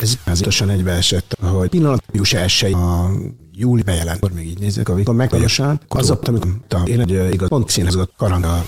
Ez pontosan egybeesett, hogy pillanat július 1 a júli bejelent, akkor még így nézzük, amikor megvalósán, az ott, amikor én egy igaz pont színhez a karanga